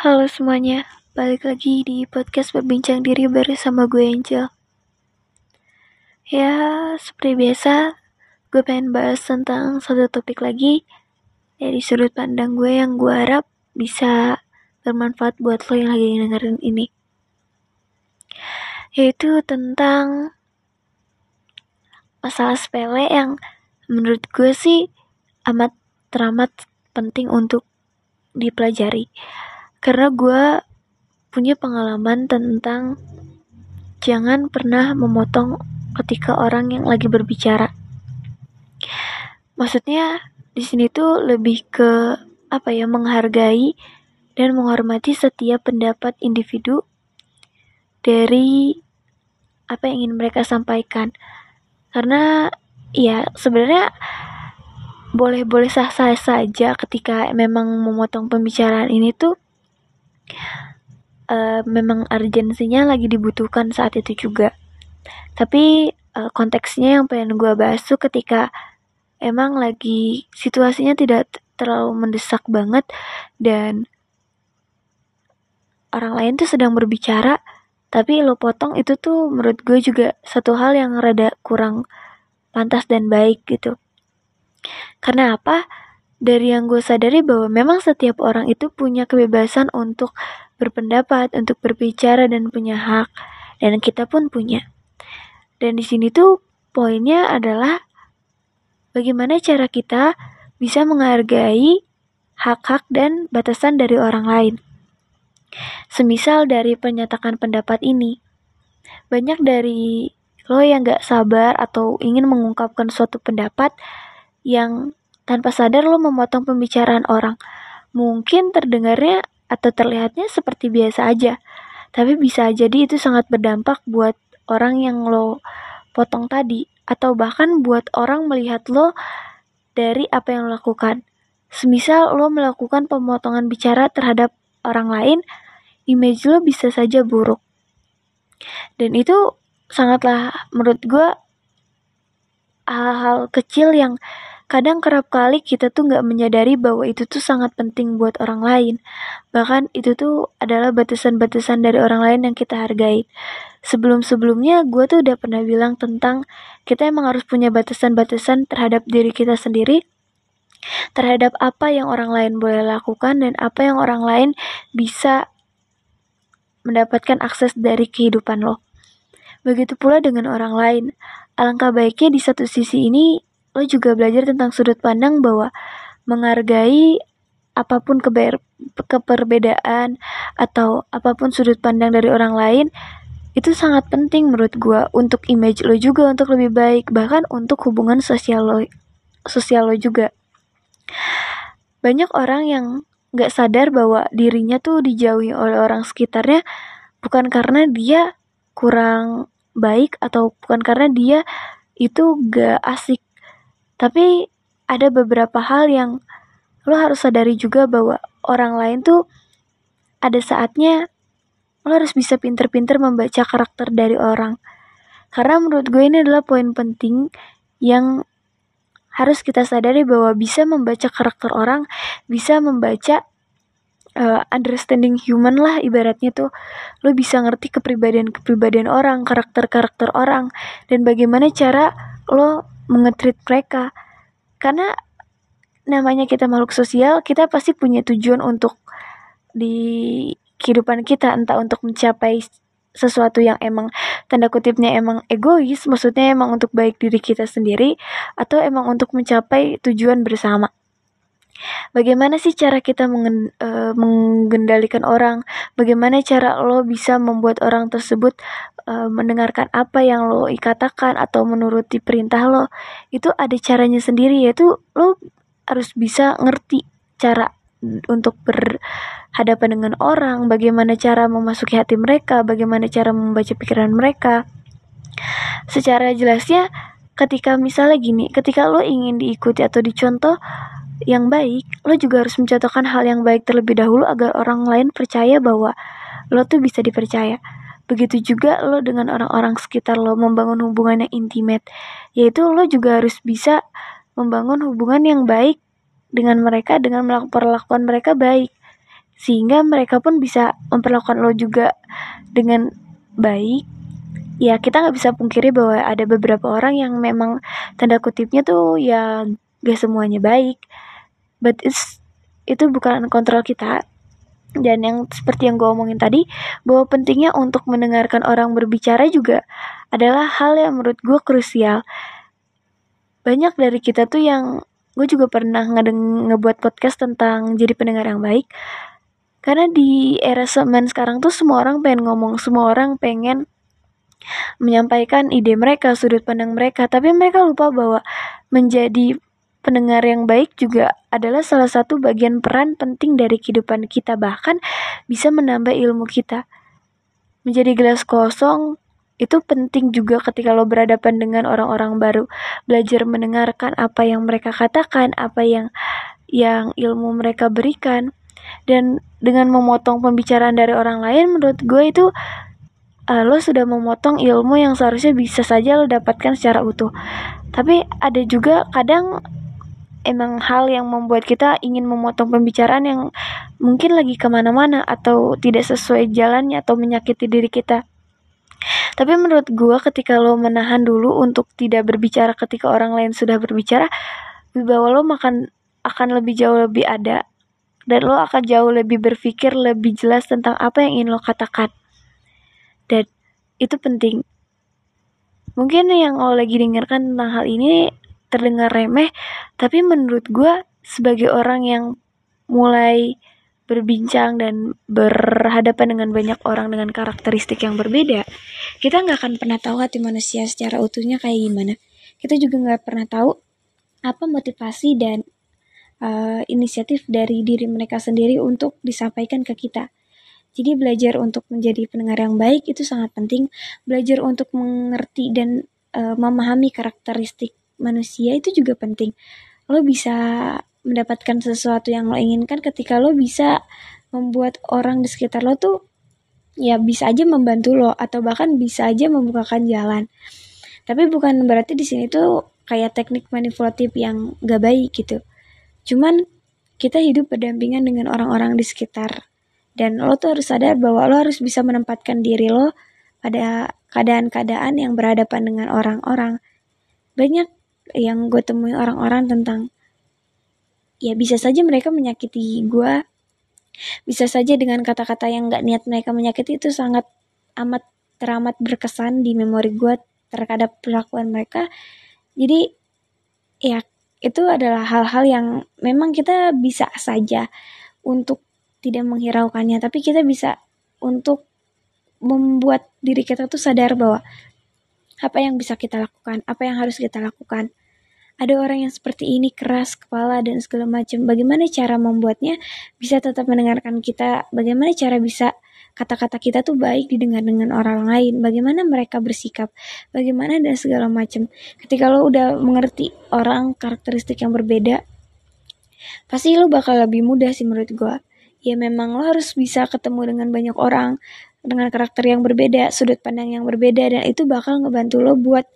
Halo semuanya, balik lagi di podcast Berbincang Diri bersama gue Angel. Ya, seperti biasa, gue pengen bahas tentang satu topik lagi dari sudut pandang gue yang gue harap bisa bermanfaat buat lo yang lagi dengerin ini. Yaitu tentang masalah sepele yang menurut gue sih amat teramat penting untuk dipelajari karena gue punya pengalaman tentang jangan pernah memotong ketika orang yang lagi berbicara. Maksudnya di sini tuh lebih ke apa ya menghargai dan menghormati setiap pendapat individu dari apa yang ingin mereka sampaikan. Karena ya sebenarnya boleh-boleh sah-sah saja ketika memang memotong pembicaraan ini tuh uh, memang urgensinya lagi dibutuhkan saat itu juga. Tapi uh, konteksnya yang pengen gue bahas tuh ketika emang lagi situasinya tidak terlalu mendesak banget dan orang lain tuh sedang berbicara tapi lo potong itu tuh menurut gue juga satu hal yang rada kurang pantas dan baik gitu. Karena apa? Dari yang gue sadari bahwa memang setiap orang itu punya kebebasan untuk berpendapat, untuk berbicara dan punya hak. Dan kita pun punya. Dan di sini tuh poinnya adalah bagaimana cara kita bisa menghargai hak-hak dan batasan dari orang lain. Semisal dari penyatakan pendapat ini, banyak dari lo yang gak sabar atau ingin mengungkapkan suatu pendapat yang tanpa sadar lo memotong pembicaraan orang. Mungkin terdengarnya atau terlihatnya seperti biasa aja, tapi bisa jadi itu sangat berdampak buat orang yang lo potong tadi, atau bahkan buat orang melihat lo dari apa yang lo lakukan. Semisal lo melakukan pemotongan bicara terhadap orang lain, image lo bisa saja buruk. Dan itu sangatlah menurut gue hal-hal kecil yang Kadang kerap kali kita tuh nggak menyadari bahwa itu tuh sangat penting buat orang lain. Bahkan itu tuh adalah batasan-batasan dari orang lain yang kita hargai. Sebelum-sebelumnya gue tuh udah pernah bilang tentang kita emang harus punya batasan-batasan terhadap diri kita sendiri terhadap apa yang orang lain boleh lakukan dan apa yang orang lain bisa mendapatkan akses dari kehidupan lo. Begitu pula dengan orang lain. Alangkah baiknya di satu sisi ini lo juga belajar tentang sudut pandang bahwa menghargai apa pun keber keperbedaan atau apa pun sudut pandang dari orang lain itu sangat penting menurut gue untuk image lo juga untuk lebih baik bahkan untuk hubungan sosial lo sosial lo juga. Banyak orang yang nggak sadar bahwa dirinya tuh dijauhi oleh orang sekitarnya bukan karena dia kurang baik atau bukan karena dia itu gak asik tapi ada beberapa hal yang lo harus sadari juga bahwa orang lain tuh ada saatnya lo harus bisa pinter-pinter membaca karakter dari orang. Karena menurut gue ini adalah poin penting yang harus kita sadari bahwa bisa membaca karakter orang, bisa membaca uh, understanding human lah ibaratnya tuh lo bisa ngerti kepribadian-kepribadian orang, karakter-karakter orang dan bagaimana cara lo mengetrit mereka. Karena namanya kita makhluk sosial kita pasti punya tujuan untuk di kehidupan kita entah untuk mencapai sesuatu yang emang tanda kutipnya emang egois maksudnya emang untuk baik diri kita sendiri atau emang untuk mencapai tujuan bersama Bagaimana sih cara kita uh, mengendalikan orang? Bagaimana cara lo bisa membuat orang tersebut uh, mendengarkan apa yang lo katakan atau menuruti perintah lo? Itu ada caranya sendiri yaitu lo harus bisa ngerti cara untuk berhadapan dengan orang, bagaimana cara memasuki hati mereka, bagaimana cara membaca pikiran mereka. Secara jelasnya ketika misalnya gini, ketika lo ingin diikuti atau dicontoh yang baik, lo juga harus mencontohkan hal yang baik terlebih dahulu agar orang lain percaya bahwa lo tuh bisa dipercaya. Begitu juga lo dengan orang-orang sekitar lo membangun hubungan yang intimate, yaitu lo juga harus bisa membangun hubungan yang baik dengan mereka dengan perlakuan mereka baik. sehingga mereka pun bisa memperlakukan lo juga dengan baik ya kita nggak bisa pungkiri bahwa ada beberapa orang yang memang tanda kutipnya tuh ya gak semuanya baik but it's itu bukan kontrol kita. Dan yang seperti yang gue omongin tadi bahwa pentingnya untuk mendengarkan orang berbicara juga adalah hal yang menurut gue krusial. Banyak dari kita tuh yang gue juga pernah ngedeng ngebuat podcast tentang jadi pendengar yang baik. Karena di era zaman sekarang tuh semua orang pengen ngomong semua orang pengen menyampaikan ide mereka, sudut pandang mereka, tapi mereka lupa bahwa menjadi pendengar yang baik juga adalah salah satu bagian peran penting dari kehidupan kita, bahkan bisa menambah ilmu kita. Menjadi gelas kosong itu penting juga ketika lo berhadapan dengan orang-orang baru, belajar mendengarkan apa yang mereka katakan, apa yang yang ilmu mereka berikan. Dan dengan memotong pembicaraan dari orang lain menurut gue itu uh, lo sudah memotong ilmu yang seharusnya bisa saja lo dapatkan secara utuh. Tapi ada juga kadang emang hal yang membuat kita ingin memotong pembicaraan yang mungkin lagi ke mana-mana atau tidak sesuai jalannya atau menyakiti diri kita. Tapi menurut gue ketika lo menahan dulu untuk tidak berbicara ketika orang lain sudah berbicara, bahwa lo makan akan lebih jauh lebih ada. Dan lo akan jauh lebih berpikir lebih jelas tentang apa yang ingin lo katakan. Dan itu penting. Mungkin yang lo lagi dengarkan tentang hal ini terdengar remeh tapi menurut gue sebagai orang yang mulai berbincang dan berhadapan dengan banyak orang dengan karakteristik yang berbeda kita nggak akan pernah tahu hati manusia secara utuhnya kayak gimana kita juga nggak pernah tahu apa motivasi dan uh, inisiatif dari diri mereka sendiri untuk disampaikan ke kita jadi belajar untuk menjadi pendengar yang baik itu sangat penting. Belajar untuk mengerti dan uh, memahami karakteristik manusia itu juga penting. Lo bisa mendapatkan sesuatu yang lo inginkan ketika lo bisa membuat orang di sekitar lo tuh ya bisa aja membantu lo atau bahkan bisa aja membukakan jalan. Tapi bukan berarti di sini tuh kayak teknik manipulatif yang gak baik gitu. Cuman kita hidup berdampingan dengan orang-orang di sekitar dan lo tuh harus sadar bahwa lo harus bisa menempatkan diri lo pada keadaan-keadaan yang berhadapan dengan orang-orang. Banyak yang gue temui orang-orang tentang ya bisa saja mereka menyakiti gue bisa saja dengan kata-kata yang gak niat mereka menyakiti itu sangat amat teramat berkesan di memori gue terhadap perlakuan mereka jadi ya itu adalah hal-hal yang memang kita bisa saja untuk tidak menghiraukannya tapi kita bisa untuk membuat diri kita tuh sadar bahwa apa yang bisa kita lakukan, apa yang harus kita lakukan. Ada orang yang seperti ini keras kepala dan segala macam. Bagaimana cara membuatnya bisa tetap mendengarkan kita? Bagaimana cara bisa kata-kata kita tuh baik didengar dengan orang lain? Bagaimana mereka bersikap? Bagaimana dan segala macam. Ketika lo udah mengerti orang karakteristik yang berbeda, pasti lo bakal lebih mudah sih menurut gue ya memang lo harus bisa ketemu dengan banyak orang dengan karakter yang berbeda, sudut pandang yang berbeda dan itu bakal ngebantu lo buat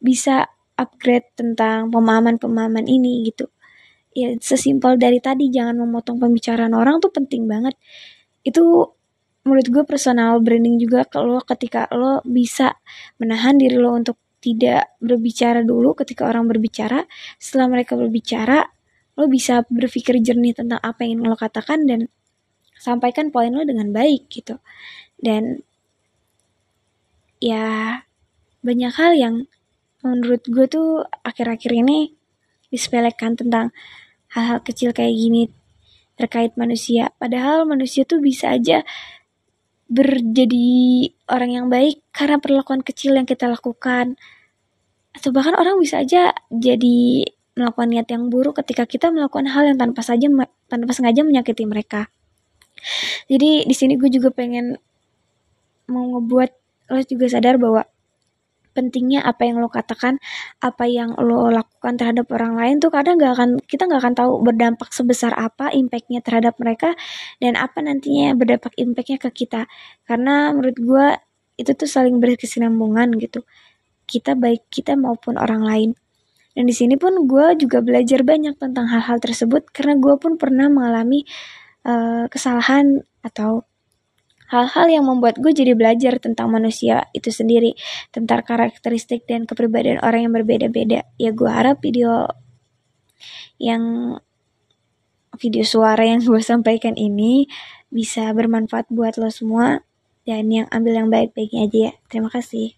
bisa upgrade tentang pemahaman-pemahaman ini gitu. Ya sesimpel dari tadi jangan memotong pembicaraan orang tuh penting banget. Itu menurut gue personal branding juga kalau ketika lo bisa menahan diri lo untuk tidak berbicara dulu ketika orang berbicara, setelah mereka berbicara, lo bisa berpikir jernih tentang apa yang ingin lo katakan dan sampaikan poin lo dengan baik gitu dan ya banyak hal yang menurut gue tuh akhir-akhir ini disepelekan tentang hal-hal kecil kayak gini terkait manusia. Padahal manusia tuh bisa aja berjadi orang yang baik karena perlakuan kecil yang kita lakukan. Atau bahkan orang bisa aja jadi melakukan niat yang buruk ketika kita melakukan hal yang tanpa saja tanpa sengaja menyakiti mereka. Jadi di sini gue juga pengen mau ngebuat lo juga sadar bahwa pentingnya apa yang lo katakan, apa yang lo lakukan terhadap orang lain tuh kadang gak akan kita nggak akan tahu berdampak sebesar apa impactnya terhadap mereka dan apa nantinya berdampak impactnya ke kita. Karena menurut gue itu tuh saling berkesinambungan gitu. Kita baik kita maupun orang lain. Dan di sini pun gue juga belajar banyak tentang hal-hal tersebut karena gue pun pernah mengalami uh, kesalahan atau hal-hal yang membuat gue jadi belajar tentang manusia itu sendiri tentang karakteristik dan kepribadian orang yang berbeda-beda. Ya gue harap video yang video suara yang gue sampaikan ini bisa bermanfaat buat lo semua dan yang ambil yang baik-baiknya aja ya. Terima kasih